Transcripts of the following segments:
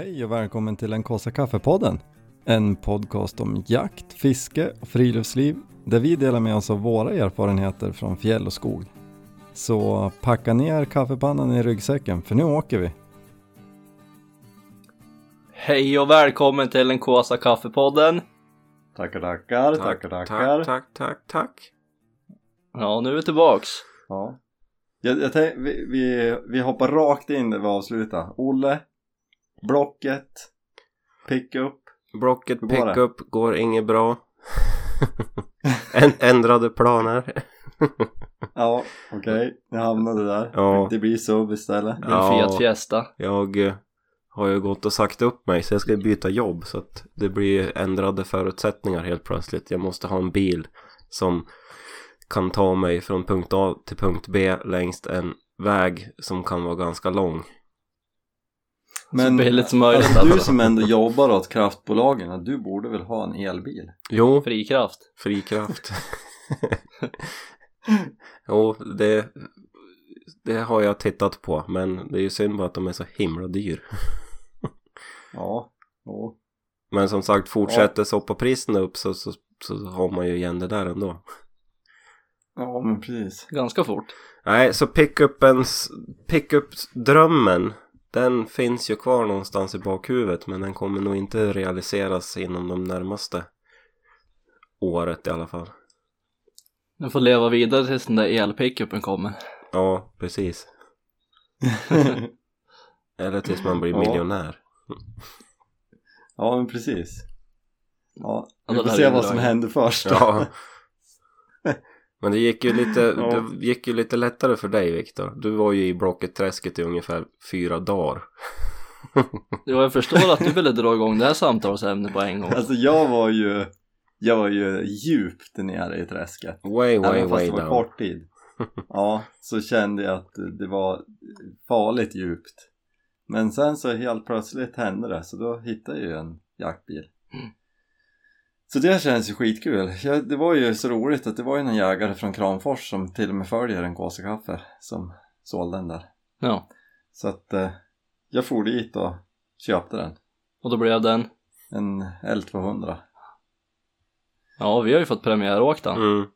Hej och välkommen till den kaffe kaffepodden. En podcast om jakt, fiske och friluftsliv där vi delar med oss av våra erfarenheter från fjäll och skog. Så packa ner kaffepannan i ryggsäcken för nu åker vi. Hej och välkommen till den Kåsa kaffepodden. Tackar, tackar, tackar, tackar. Tack, tack, tack, tack. Ja, nu är vi tillbaks. Ja. Jag, jag tänk, vi, vi, vi hoppar rakt in där vi avslutar. Olle, Blocket, Pickup. Blocket går pickup går inget bra. Än- ändrade planer. Ja, okej. Jag hamnade där. Ja. Det blir sub istället. Är Ja. en Fiat Fiesta. Jag eh, har ju gått och sagt upp mig så jag ska byta jobb så att det blir ändrade förutsättningar helt plötsligt. Jag måste ha en bil som kan ta mig från punkt A till punkt B längs en väg som kan vara ganska lång. Men billigt som möjligt, alltså, du som ändå jobbar åt kraftbolagen, du borde väl ha en elbil? Jo, Frikraft. Frikraft. jo, det, det har jag tittat på men det är ju synd bara att de är så himla dyr. Ja, jo. Men som sagt, fortsätter soppapriserna upp så, så, så har man ju igen det där ändå. Ja, men precis. Ganska fort. Nej, så pickupens, pickup-drömmen den finns ju kvar någonstans i bakhuvudet men den kommer nog inte realiseras inom de närmaste året i alla fall. Du får leva vidare tills den där elpickupen kommer. Ja, precis. Eller tills man blir Ja. miljonär. ja, men precis. Ja, Ja, vi får se vad som händer först. Ja. Men det gick ju lite, Ja. det gick ju lite lättare för dig Viktor. Du var ju i Blocket-träsket i ungefär fyra dagar. Jo, jag förstår att du ville dra igång det här samtalsämnet på en gång. Alltså jag var ju, jag var ju djupt nere i träsket. Way, way, Även fast way det var down. kort tid. Ja, så kände jag att det var farligt djupt. Men sen så helt plötsligt hände det, så då hittade jag ju en jaktbil. Så det känns ju skitkul. Jag, det var ju så roligt att det var ju någon jägare från Kramfors som till och med följer en kaffe som sålde den där. Ja, Så att eh, jag for dit och köpte den. och då blev den. En L200. Ja, vi har ju fått premiäråkt den. Mm.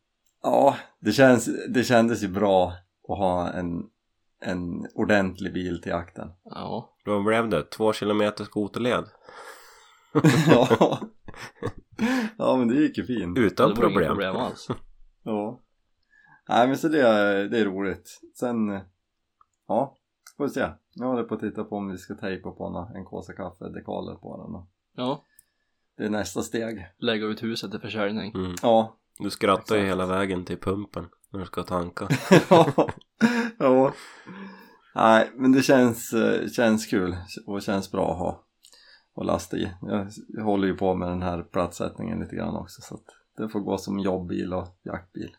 Ja, det, känns, det kändes ju bra att ha en, en ordentlig bil till jakten. Ja. Då blev det två kilometer skoterled. ja. Ja, men det gick ju fint. Utan det problem. problem alls. Ja. Nej, men så det, är- det är roligt. Sen, ja, får vi se. Jag håller på att titta på om vi ska tejpa på nå- en kåsa kaffe, dekaler på den. och Ja, Det är nästa steg. lägga ut huset till försäljning. Mm. Ja. Du skrattar ju hela vägen till pumpen när du ska tanka. ja. ja. Nej, men det känns, eh, känns kul och känns bra att ha och lasta i. Jag, jag håller ju på med den här platssättningen lite grann också så att det får gå som jobbbil och jaktbil.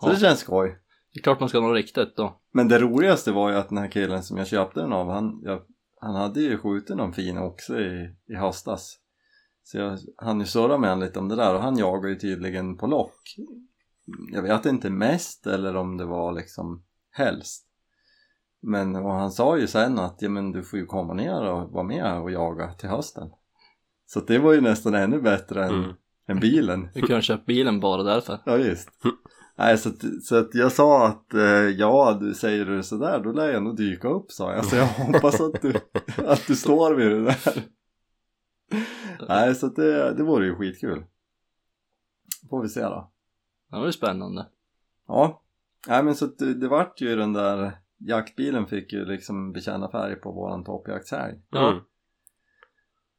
Så Ja. det känns skoj. Det är klart man ska ha något riktigt då. Men det roligaste var ju att den här killen som jag köpte den av, han, jag, han hade ju skjutit någon fin också i, i höstas. Så jag hann ju surra med honom lite om det där och han jagar ju tydligen på lock. Jag vet inte mest eller om det var liksom helst. Men och han sa ju sen att ja, men du får ju komma ner och vara med och jaga till hösten. Så det var ju nästan ännu bättre än, Mm. än bilen. Du kunde köpa bilen bara därför. Ja visst. Nej, så, att, så att jag sa att eh, ja, du säger du sådär, då lär jag nog dyka upp sa jag. Så jag hoppas att du, att du står vid det där. Nej, så att det, det vore ju skitkul. Får vi se då. Det var ju spännande. Ja, nej men så att det, det vart ju den där jaktbilen fick ju liksom bekänna färg på våran toppjaktshelg. Ja. Mm.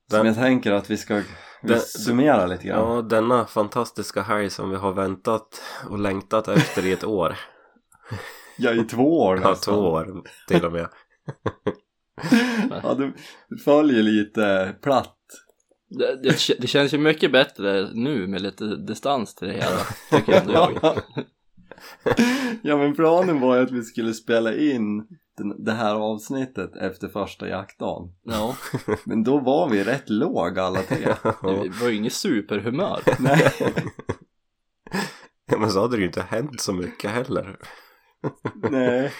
Som Den- jag tänker att vi ska vi Den- summera lite grann. Ja, denna fantastiska helg som vi har väntat och längtat efter i ett år. Ja, i två år Ja, nästan. två år till och med. Ja, du, du följer lite platt. Det, det, det känns ju mycket bättre nu med lite distans till det hela. Tycker jag. ja men planen var ju att vi skulle spela in den, det här avsnittet efter första jaktdagen. Ja, Men då var vi rätt låg alla tre. det var ju inget superhumör. Nej. Ja, men så hade det ju inte hänt så mycket heller. Nej.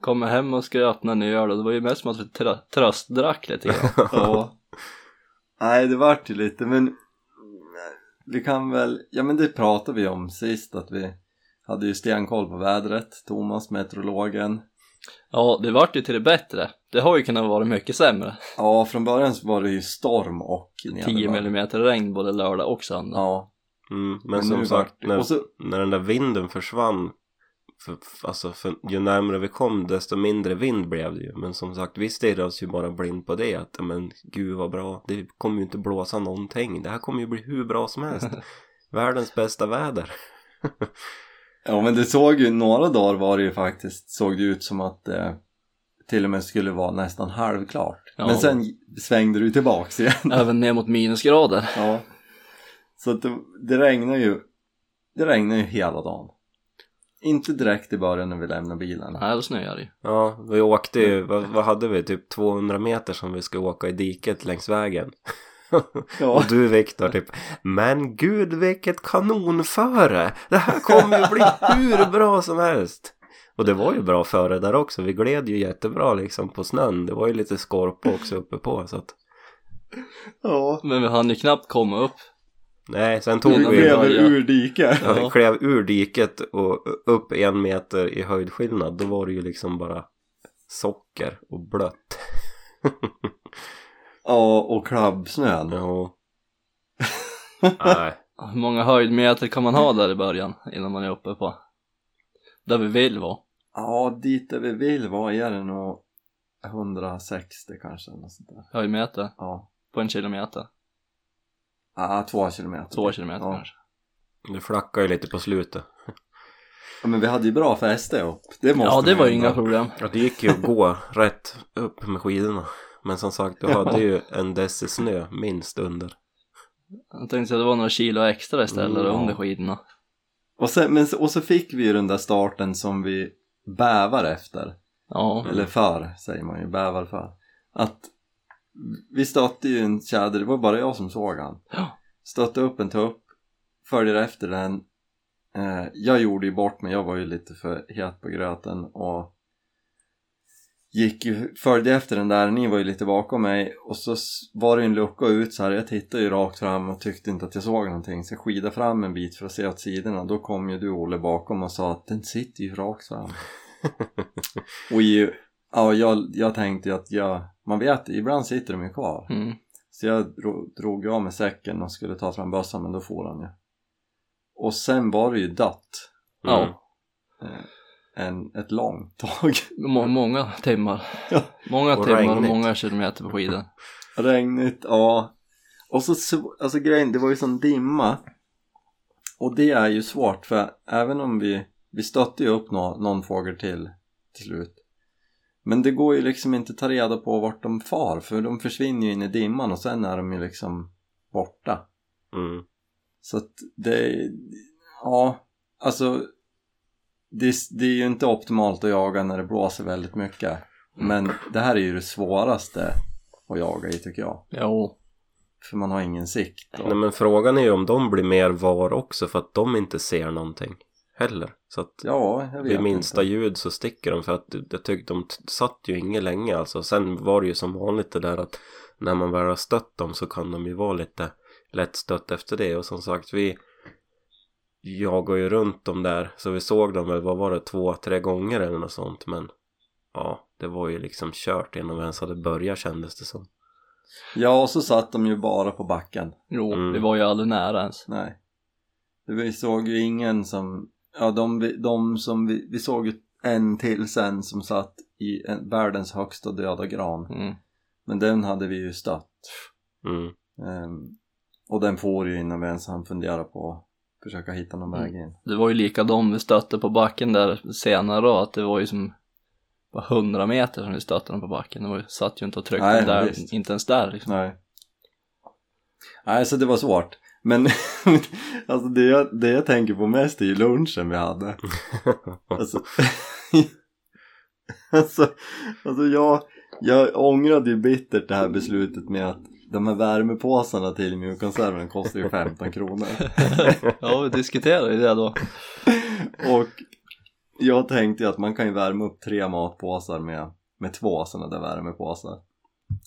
kommer hem och ska öppna en öl och det var ju mest som att vi trö- tröstdrack lite grann. Ja. Nej, det vart ju lite, men vi kan väl, ja men det pratade vi om sist att vi hade ju stenkoll på vädret, Thomas, meteorologen. Ja, det vart ju till det bättre. Det har ju kunnat vara mycket sämre. Ja, från början så var det ju storm och 10 nederlag. millimeter regn både lördag och söndag. Ja, Mm, men, Men som sagt, när, så- när den där vinden försvann för, för, alltså för, ju närmare vi kom desto mindre vind blev det ju men som sagt vi stirrade oss ju bara blind på det att men gud vad bra det kommer ju inte blåsa någonting det här kommer ju bli hur bra som helst världens bästa väder ja men det såg ju, några dagar var det ju faktiskt, såg det ut som att det till och med skulle vara nästan halvklart. Ja. Men sen svängde ju tillbaks igen. Även ner mot minusgrader. Ja. Så att det, det regnar ju, det regnar ju hela dagen. Inte direkt i början när vi lämnar bilen. Nej, då snöar det ju. ja vi åkte ju vad, vad hade vi typ 200 meter som vi skulle åka i diket längs vägen Ja. och du Viktor typ Men gud vilket kanonföre! Det här kommer ju bli hur bra som helst! Och det var ju bra före där också, vi gled ju jättebra liksom på snön Det var ju lite skorpa också uppe på så att Ja. Men vi hann ju knappt komma upp. Nej, sen tog Vi Innan vi ur diket. ja, vi klev ur diket och upp en meter i höjdskillnad Då var det ju liksom bara socker och blött Ja, och klabbsnön. Ja Nej Hur många höjdmeter kan man ha där i början innan man är uppe på där vi vill vara? Ja, dit där vi vill vara är det nog 160 kanske. Något sånt där. Höjdmeter Ja. på en kilometer. Ja, två kilometer. Två kilometer Ja. kanske. Det flackade ju lite på slutet Ja, men vi hade ju bra fäste upp. Det måste Ja, det var ju inga problem. Ja, det gick ju att gå rätt upp med skidorna. Men som sagt, du hade ju en deci snö minst under. Jag tänkte att det var några kilo extra istället Mm, under skidorna. Och, sen, men, så- och så fick vi ju den där starten som vi bävar efter. Ja, Eller för, säger man ju. Bävar för. Att vi stötte ju en tjäder, det var bara jag som såg han. Ja. Stötte upp en tupp, följer efter den. Eh, jag gjorde ju bort mig, jag var ju lite för het på gröten och gick ju, följde efter den där, ni var ju lite bakom mig och så var det en lucka ut så här. jag tittade ju rakt fram och tyckte inte att jag såg någonting så jag skidade fram en bit för att se åt sidorna då kom ju du Olle bakom och sa att den sitter ju rakt fram och i, ja, jag, jag tänkte ju att jag, man vet ibland sitter de ju kvar mm. så jag dro, drog av med säcken och skulle ta fram bössan men då får han ju och sen var det ju dött Mm. ja. En, ett långt tag Må många timmar. Ja. Många Och timmar och regnigt. många kilometer på skidor. Regnigt, ja. Och så, så alltså grejen, det var ju sån dimma. Och det är ju svårt för även om vi, vi stötte ju upp nå, någon fågel till till slut. Men det går ju liksom inte att ta reda på vart de far för de försvinner ju in i dimman och sen är de ju liksom borta. Mm. Så att det, ja, alltså det, det är ju inte optimalt att jaga när det blåser väldigt mycket. Men det här är ju det svåraste att jaga i tycker jag. Jo. För man har ingen sikt. Och, Nej men frågan är ju om de blir mer var också för att de inte ser någonting heller. Så att ja, vid minsta inte. ljud så sticker de för att jag tyckte de satt ju inget länge alltså. Sen var det ju som vanligt det där att när man väl har stött dem så kan de ju vara lite lätt stött efter det och som sagt vi jagar ju runt dem där så vi såg dem väl, vad var det, två, tre gånger eller något sånt men ja, det var ju liksom kört innan vi ens hade börjat kändes det som. Ja, och så satt de ju bara på backen. Jo, Mm. vi var ju aldrig nära ens. Nej. Vi såg ju ingen som, ja de, vi- de som vi, vi såg ju en till sen som satt i en, världens högsta döda gran. Mm. Men den hade vi ju stött. Mm. Ehm, och den får ju innan vi ens hann fundera på försöka hitta någon väg in. Det var ju likadant vi stötte på backen där senare då, att det var ju som var 100 meter som vi stötte dem på backen. Det var, ju- satt ju inte och tryckte Nej, där, visst. inte ens där liksom. Nej. Nej, så det var svårt. Men alltså det jag, det jag tänker på mest är ju lunchen vi hade. Alltså, alltså, alltså jag, jag ångrade ju bittert det här beslutet med att de här värmepåsarna till mjukkonserven kostar ju 15 kronor. ja, vi diskuterade ju det då. Och jag tänkte ju att man kan ju värma upp tre matpåsar med, med två sådana där värmepåsar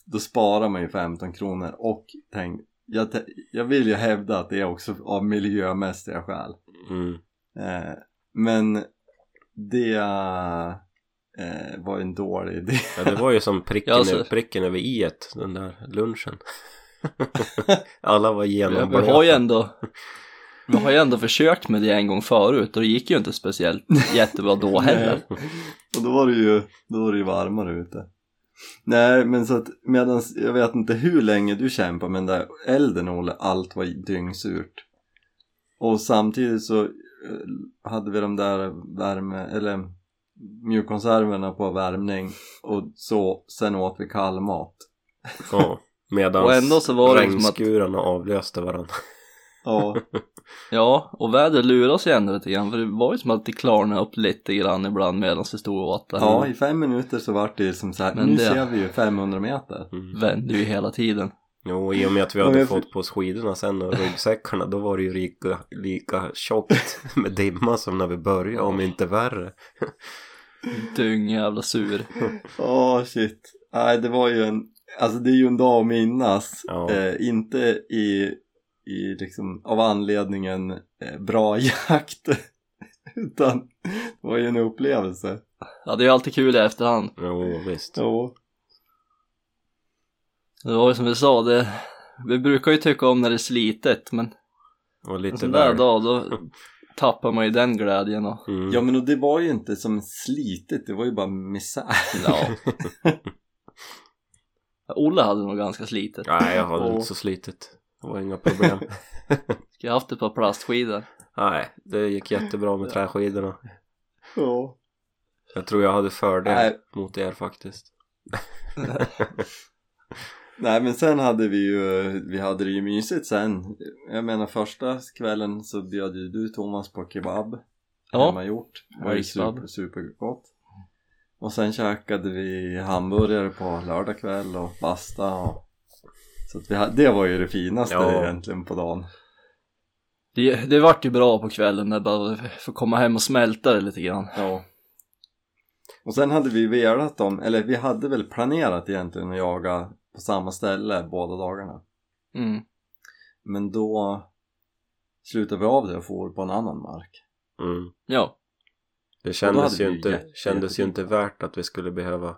då sparar man ju 15 kronor och tänk, jag, jag vill ju hävda att det är också av miljömässiga skäl Mm. eh, men det eh, var ju en dålig idé. Ja, det var ju som pricken, Ja, alltså- över, pricken över i den där lunchen. Alla var Vi, vi har ju ändå vi har ju ändå försökt med det en gång förut och det gick ju inte speciellt jättebra då heller. och då var det ju, då var det ju varmare ute. Nej men så att medans, jag vet inte hur länge du kämpade med den där elden Olle, allt var dyngsurt. Och samtidigt så eh, hade vi de där värme, eller mjukkonserverna på värmning och så, sen åt vi kall mat Ja, medan Och ändå så var det liksom att- regnskurarna avlöste varandra. Ja, Ja, och vädret lurade oss ju ändå lite grann för det var ju som att det klarnade upp lite grann ibland medan vi stod och åt det. ja i fem minuter så vart det ju som så här, Men nu det- ser vi ju 500 meter Mm. Vände ju hela tiden. Jo, i och med att vi hade fått på oss skidorna sen och ryggsäckarna då var det ju lika, lika tjockt med dimma som när vi började, om inte värre. Dyng jävla sur. Åh shit, nej det var ju en, alltså det är ju en dag att minnas Ja. eh, Inte i, i liksom, av anledningen eh, bra jakt Utan det var ju en upplevelse Ja, det är ju alltid kul i efterhand. Jo, visst. Jo Det var ju som vi sa, det, vi brukar ju tycka om när det är slitet men Och en lite sån där dag då tappar man ju den glädjen och Mm. Ja men och det var ju inte som slitet, det var ju bara misär ja. Olle hade nog ganska slitet. Nej, jag hade Åh. inte så slitet. Det var inga problem. Ska haft ett par plastskidor. Nej, det gick jättebra med träskidorna. Ja Jag tror jag hade fördel Nej. mot er faktiskt. Nej men sen hade vi ju, vi hade det ju mysigt sen. Jag menar första kvällen så bjöd ju du Thomas på kebab. Ja, Hemmagjort, det var ju super, supergott. Och sen käkade vi hamburgare på lördag kväll och basta och Så att vi hade, det var ju det finaste Ja. egentligen på dagen. Det, det vart ju bra på kvällen när bara få komma hem och smälta det lite grann. Ja. Och sen hade vi velat dem, eller vi hade väl planerat egentligen att jaga på samma ställe båda dagarna Mm. Men då slutade vi av det och for på en annan mark Mm. Ja, Det kändes ju inte, jätte- kändes ju inte värt att vi skulle behöva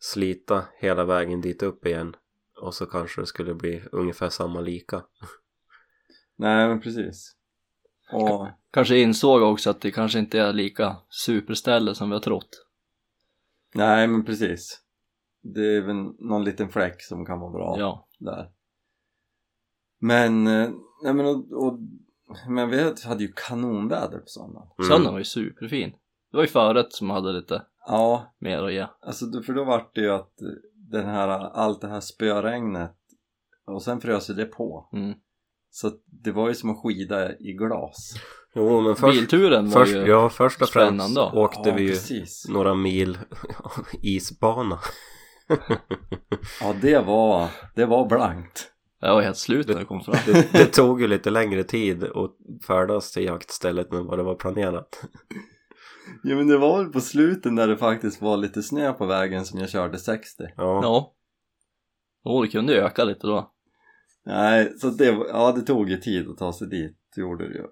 slita hela vägen dit upp igen. Och så kanske det skulle bli ungefär samma lika. Nej men precis Och kanske insåg också att det kanske inte är lika superställe som vi har trott. Nej men precis Det är väl någon liten fläck som kan vara bra Ja, där Men, eh, nej men och, och Men vi hade ju kanonväder på söndagen Mm. söndagen var ju superfin. Det var ju förrätt som hade lite Ja, mer att ge. alltså för då vart det ju att den här, allt det här spöregnet Och sen frös det på Mm. Så det var ju som att skida i glas Jo men först, Bilturen var först, ju ja, först och främst spännande. åkte Ja, vi ju precis några mil isbana. Ja det var, det var blankt Jag var helt slut när det kom fram. Det, det tog ju lite längre tid att färdas till jaktstället än vad det var planerat. Ja men det var väl på slutet när det faktiskt var lite snö på vägen som jag körde 60 Ja, Ja. Jo, det kunde ju öka lite då. Nej, så det, ja, det tog ju tid att ta sig dit, det gjorde det ju.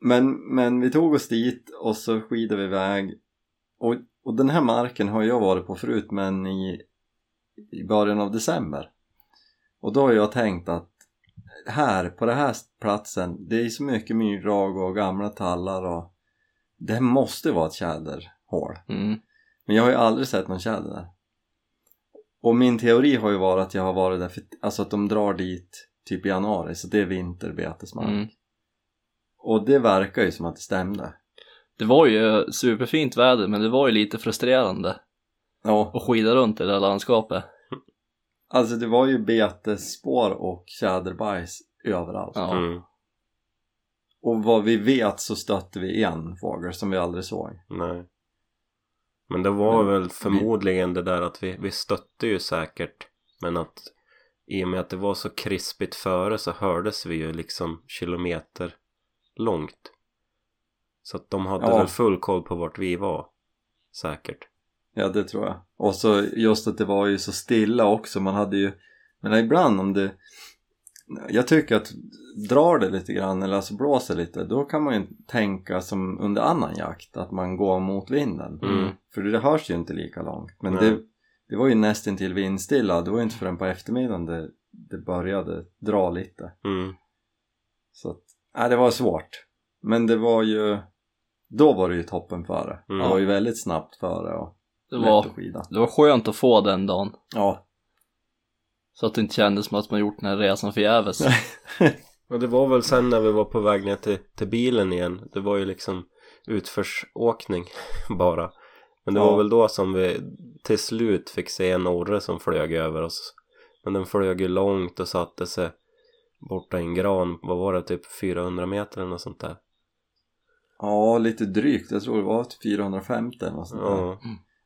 Men, men vi tog oss dit och så skidade vi iväg. Och, och den här marken har jag varit på förut men i, i början av december. Och då har jag tänkt att här, på den här platsen, det är så mycket myrdrag och gamla tallar och det måste vara ett tjäderhål. Mm. Men jag har ju aldrig sett någon tjäder där. Och min teori har ju varit att jag har varit där för, alltså att de drar dit typ i januari, så det är vinterbetesmark. Mm. Och det verkar ju som att det stämde. Det var ju superfint väder men det var ju lite frustrerande Ja, att skida runt i det där landskapet. alltså det var ju betesspår och tjäderbajs överallt. Ja. mm, Och vad vi vet så stötte vi en fågel som vi aldrig såg. nej. Men det var Men väl vi- förmodligen det där att vi, vi stötte ju säkert. Men att i och med att det var så krispigt före så hördes vi ju liksom kilometer långt. Så att de hade Ja. väl full koll på vart vi var. Säkert. Ja det tror jag. Och så just att det var ju så stilla också. Man hade ju, men ibland om det jag tycker att drar det lite grann eller alltså blåser lite då kan man ju tänka som under annan jakt att man går mot vinden. Mm. För det hörs ju inte lika långt. Men det, det var ju nästan till vindstilla. Det var ju inte förrän på eftermiddagen det, det började dra lite. Mm. Så att, nej det var svårt. Men det var ju, då var det ju toppen före. Mm. Det var ju väldigt snabbt före och Det lätt var, att skida. det var skönt att få den dagen. Ja. Så att det inte kändes som att man gjort den här resan förgäves. Och det var väl sen när vi var på väg ner till, till bilen igen. Det var ju liksom utförsåkning bara. Men det Ja. var väl då som vi till slut fick se en orre som flög över oss. Men den flög ju långt och satte sig borta i en gran. Vad var det? Typ 400 meter eller något sånt där. ja, lite drygt. Jag tror det var till 450 eller något sånt där. Ja,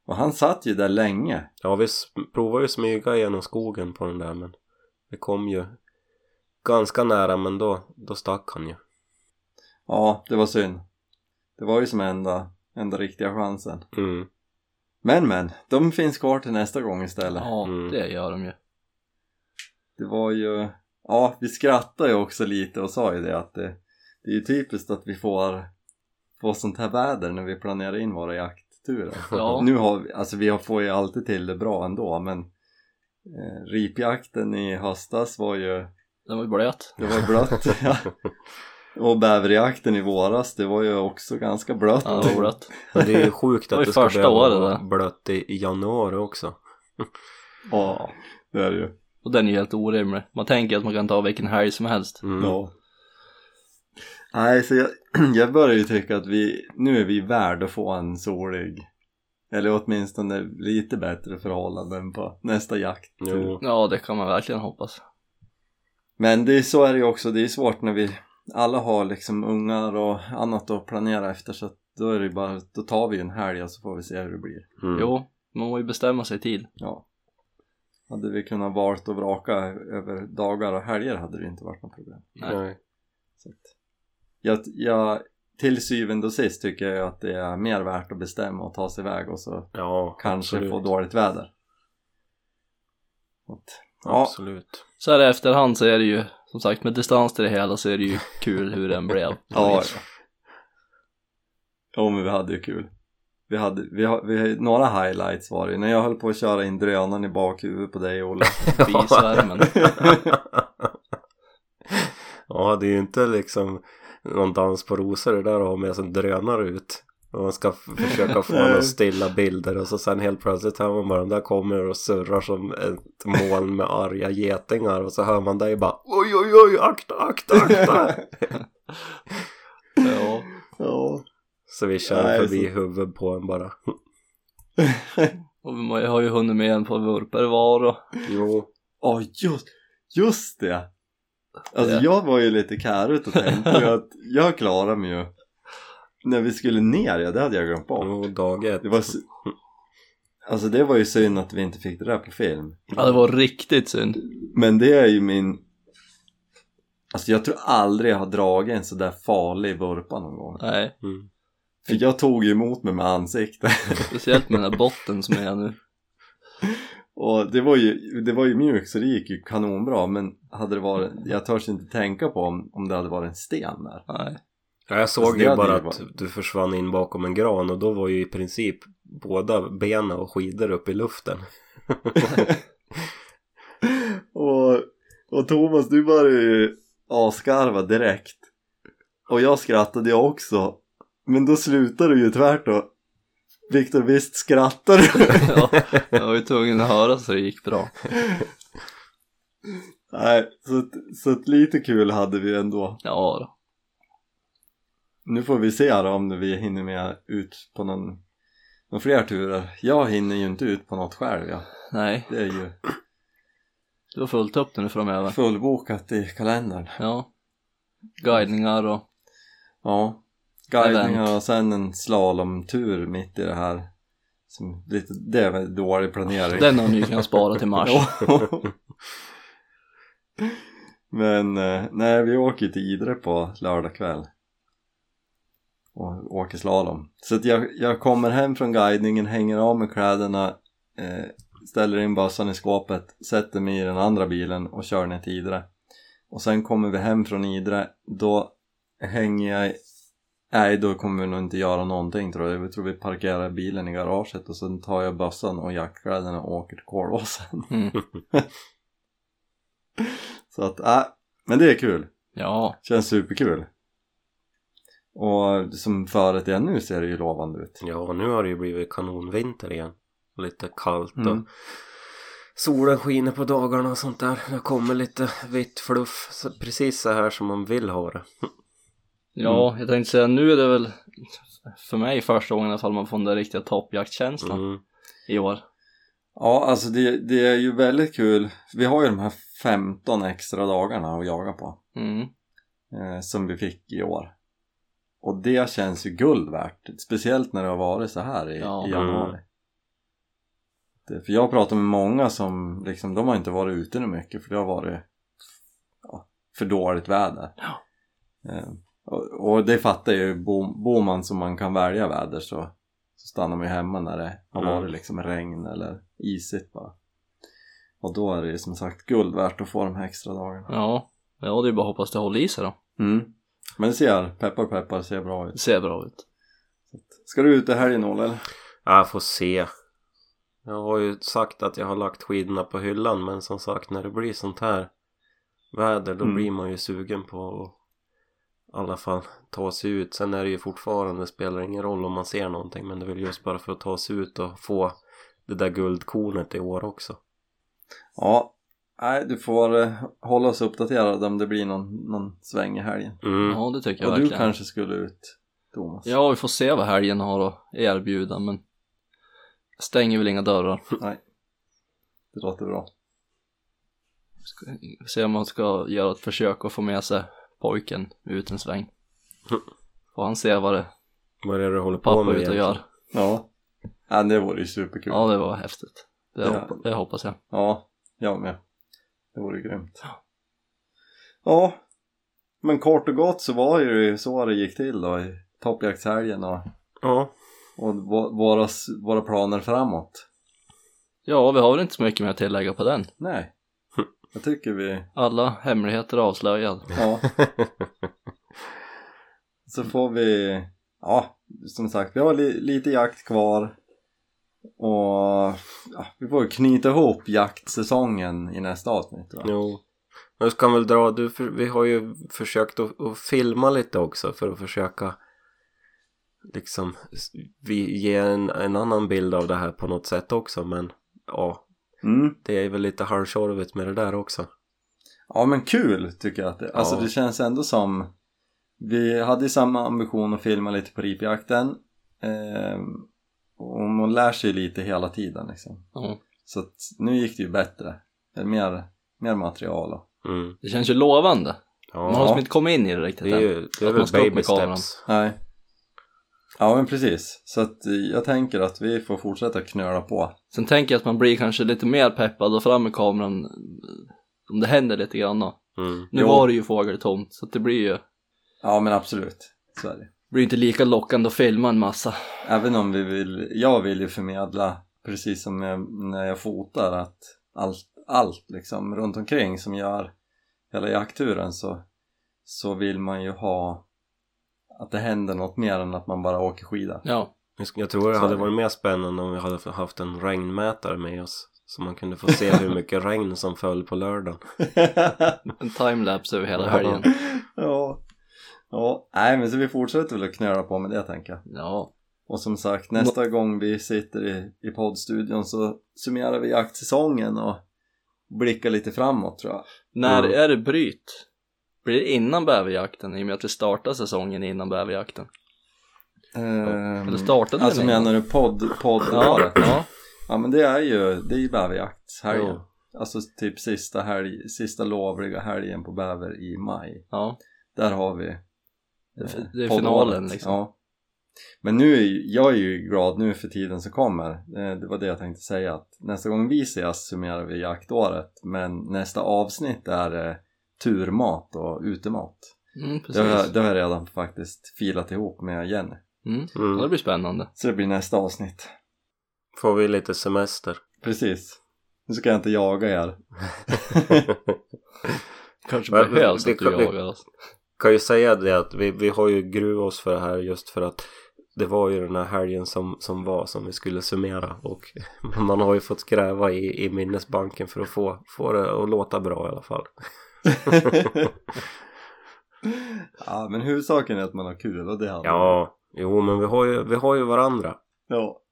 Och han satt ju där länge. ja vi provade ju smyga genom skogen på den där men det kom ju ganska nära men då, då stack han ju. Ja, det var synd. Det var ju som enda, enda riktiga chansen. Mm. Men men, de finns kvar till nästa gång istället. Ja, Mm. det gör de ju. Det var ju, ja vi skrattade ju också lite och sa ju det att det, det är ju typiskt att vi får, får sånt här väder när vi planerar in våra jaktturer. Ja. Nu har vi, alltså vi har- får ju alltid till det bra ändå men eh, ripjakten i höstas var ju, Den var ju blöt. det var blött. ja. Och bäverjakten i våras, det var ju också ganska blött. Ja, det var blött. Men det är ju sjukt Det att ju det ska första behöva året vara blött i, i januari också. Ja, det är det ju. Och den är ju helt orimlig. Man tänker att man kan ta vilken helg som helst. Mm. Ja. Nej, så jag, jag börjar ju tycka att vi, nu är vi värd att få en solig eller åtminstone lite bättre förhållanden på nästa jakt. Jo. Ja, det kan man verkligen hoppas. Men det är, så är det ju också, det är svårt när vi alla har liksom ungar och annat att planera efter så att då är det bara, då tar vi en helg och så får vi se hur det blir. Mm. Jo, man må ju bestämma sig i tid. Ja. Hade vi kunnat valt och vraka över dagar och helger hade det inte varit något problem. Nej. Så att jag, jag, till syvende och sist tycker jag att det är mer värt att bestämma och ta sig iväg och så Ja, kanske absolut. få dåligt väder. Så Att, ja, Absolut. Så här i efterhand så är det ju, som sagt med distans till det hela så är det ju kul hur den blev. ja, ja. Men vi hade ju kul. Vi hade, vi har, vi har, några highlights var det ju. När jag höll på att köra in drönaren i bakhuvudet på dig Olle. Bisvärmen. ja, det är ju inte liksom någon dans på rosor det där att ha med sig en drönare ut. Och man ska försöka få några stilla bilder och så sen helt plötsligt hör man bara den där kommer och surrar som ett moln med arga getingar och så hör man dig bara oj oj oj akta akta akta. ja. Ja. så vi kör Nej, förbi så- huvudet på en bara. Och man har ju hunnit med en på vurper var och Jo. Ja just, just det! Alltså Det. jag var ju lite kärut och tänkte att jag klarar mig ju När vi skulle ner, ja det hade jag glömt bort jo, dag ett. Det var Alltså det var ju synd att vi inte fick det där på film ja, det var riktigt synd. Men det är ju min Alltså jag tror aldrig jag har dragit en sådär farlig vurpa någon gång Nej, Mm. För jag tog ju emot mig med ansiktet speciellt med den här botten som är nu. Och det var ju, det var ju mjukt så det gick ju kanonbra men hade det varit, jag törs inte tänka på om, om det hade varit en sten där Nej. Ja, jag såg Alltså, ju bara att du försvann in bakom en gran och då var ju i princip båda benen och skidor upp i luften. och, och Thomas du började ju asgarva direkt Och jag skrattade ju också Men då slutade du ju tvärt och Viktor visst skrattar du? Ja, jag var ju tvungen att höra så det gick bra. Nej, så, så att lite kul hade vi ändå Ja då. Nu får vi se då om vi hinner med ut på någon, någon fler turer Jag hinner ju inte ut på något själv ja. Nej, Det är ju du har fullt upp nu framöver. fullbokat i kalendern Ja. Guidningar och Ja, guidningar och sen en slalomtur mitt i det här som lite, Det är väl dålig planering den har ni kunnat spara till mars. Men eh, nej, vi åker till Idre på lördag kväll och åker slalom. Så att jag, jag kommer hem från guidningen, hänger av med kläderna, eh, ställer in bössan i skåpet, sätter mig i den andra bilen och kör ner till Idre. Och sen kommer vi hem från Idre, då hänger jag Nej, då kommer vi nog inte göra någonting tror jag. Jag tror vi parkerar bilen i garaget och sen tar jag bössan och jackkläderna och åker till Kolåsen. Mm. Så att, äh, men det är kul. Ja, Känns superkul. Och som föret är nu ser det ju lovande ut. Ja, nu har det ju blivit kanonvinter igen. Lite kallt och Mm. solen skiner på dagarna och sånt där. Det kommer lite vitt fluff. Så precis så här som man vill ha det. Ja jag tänkte säga nu är det väl för mig första gången i alla fall man får den där riktiga toppjaktkänslan Mm. i år. Ja, alltså det, det är ju väldigt kul. Vi har ju de här 15 extra dagarna att jaga på. Mm. Eh, som vi fick i år. Och det känns ju guld värt. Speciellt när det har varit så här i, Ja. i januari. Det, för jag har pratat med många som liksom, de har inte varit ute nu mycket för det har varit ja, för dåligt väder. Ja. Eh, och, och det fattar ju, bor, man som man kan välja väder så, så stannar man ju hemma när det har Mm. varit liksom regn eller isigt bara. Och då är det ju som sagt guld värt att få de här extra dagarna. Ja, ja det är bara att hoppas det håller i sig då. Mm. Men det ser, peppar peppar, ser bra ut. Ser bra ut. Ska du ut i helgen Olle eller? Jag får se. Jag har ju sagt att jag har lagt skidorna på hyllan men som sagt när det blir sånt här väder då Mm. blir man ju sugen på att i alla fall ta sig ut. Sen är det ju fortfarande, det spelar ingen roll om man ser någonting men det är väl just bara för att ta sig ut och få det där guldkornet i år också. Ja, nej du får eh, hålla oss uppdaterade om det blir någon, någon sväng i helgen. Mm. Ja, det tycker jag Och du verkligen. kanske skulle ut Thomas? Ja, vi får se vad helgen har att erbjuda men stänger väl inga dörrar. Nej, det låter bra. Ska se om man ska göra ett försök att få med sig pojken ut en sväng. Får han se vad det Vad är det du håller på pappa med ute och gör. Ja, ja det vore ju superkul. Ja, det var häftigt. Det, Ja. hoppa, det hoppas jag. Ja, jag med. Det vore grymt. Ja, men kort och gott så var det ju så det gick till då i toppjaktshelgen och, Ja, och vå- våra, våra planer framåt. Ja, vi har väl inte så mycket mer att tillägga på den. Nej, jag tycker vi, Alla hemligheter avslöjade. ja. så får vi, ja, som sagt, vi har li, lite jakt kvar. Och ja, vi får knyta ihop jaktsäsongen i nästa avsnitt. Va? jo. Jag kan väl dra, du, vi har ju försökt att, att filma lite också för att försöka liksom vi ge en, en annan bild av det här på något sätt också men ja, Mm. det är väl lite halvtjorvigt med det där också. Ja men kul tycker jag att det Alltså Ja. det känns ändå som Vi hade ju samma ambition att filma lite på ripjakten ehm, Och man lär sig lite hela tiden liksom Ja. Så att nu gick det ju bättre Det är mer, mer material och, Mm. Det känns ju lovande. Man har Ja, liksom inte kommit in i det riktigt det är än. ju det är väl baby steps. Nej Ja men precis Så att eh, jag tänker att vi får fortsätta knöla på Sen tänker jag att man blir kanske lite mer peppad och fram med kameran eh, om det händer lite grann. Mm. Nu Jo. var det ju fågeltomt så att det blir ju Ja men absolut Så är det blir inte lika lockande att filma en massa. Även om vi vill, jag vill ju förmedla precis som jag, när jag fotar att allt, allt liksom runt omkring som gör hela jaktturen så, så vill man ju ha att det händer något mer än att man bara åker skida. Ja, Jag tror det hade varit mer spännande om vi hade haft en regnmätare med oss. Så man kunde få se hur mycket regn som föll på lördagen. en timelapse över hela Ja. helgen. ja. ja, nej men så vi fortsätter väl att knöla på med det tänker jag. Ja, Och som sagt nästa gång vi sitter i, i poddstudion så summerar vi jaktsäsongen och blickar lite framåt tror jag. när Mm. är det bryt? Blir det innan bäverjakten i och med att vi startar säsongen innan bäverjakten? Ehm, Eller startade Alltså den innan? menar du podd, Ja, poddåret? ja, Ja men det är ju, det är ju bäverjaktshelgen. Jo. Alltså typ sista helg, sista lovliga helgen på bäver i maj. ja. Där har vi Det eh, det är finalen, liksom. Ja. Men nu är ju, jag är ju glad nu för tiden som kommer. Eh, Det var det jag tänkte säga att nästa gång vi ses summerar vi jaktåret. Men nästa avsnitt är eh, turmat och utemat. Mm, Det har, jag, det har jag redan faktiskt filat ihop med Jenny. Mm. Mm. Ja, det blir spännande. Så det blir nästa avsnitt. Får vi lite semester. Precis. Nu ska jag inte jaga er. Kanske Men- behövs det att du kan- det- jagar oss. kan ju säga det att vi, vi har ju gruvat oss för det här just för att det var ju den här helgen som, som var som vi skulle summera och man har ju fått gräva i, i minnesbanken för att få, få det att låta bra i alla fall. ja, men huvudsaken är att man har kul och det har Ja, jo men vi har ju, vi har ju varandra. Ja.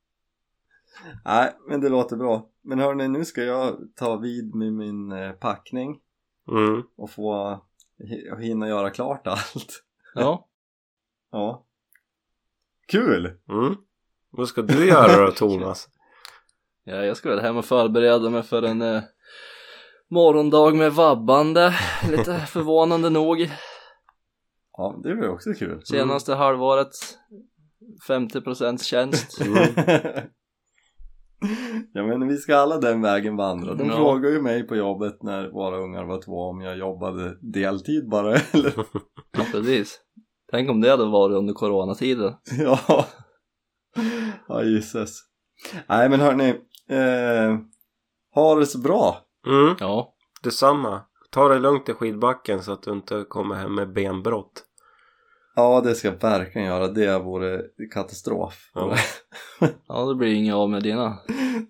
Nej, men det låter bra. Men hörni, nu ska jag ta vid med min eh, packning Mm. och få hi- hinna göra klart allt. Ja. Ja. Kul! Mm. Vad ska du göra då Thomas? ja, jag ska väl hem och förbereda mig för en eh, morgondag med vabbande. Lite förvånande nog. Ja, det blir också kul. Senaste halvåret 50% tjänst. ja men vi ska alla den vägen vandra. De Ja. frågar ju mig på jobbet när våra ungar var två om jag jobbade deltid bara eller? Ja, precis. Tänk om det hade varit under coronatiden. ja. Ja gisses. Nej men hörni. Eh, ha det så bra. Mm. Ja, Detsamma. Ta det lugnt i skidbacken så att du inte kommer hem med benbrott. Ja det ska jag verkligen göra. Det vore katastrof. Ja. ja det blir inget av med dina.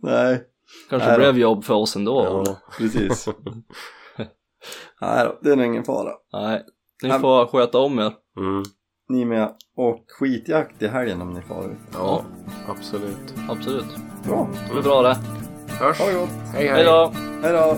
Nej. Kanske Nej då. blev jobb för oss ändå. Ja. Precis. Nej då, det är nog ingen fara. Nej, ni Ja. får sköta om er. Mm. Ni med. Och skitjakt i helgen om ni får ut. Ja, absolut. Absolut. Bra. Det blir bra det. Hörs. Ha det gott. Hej Hej då! Hej då.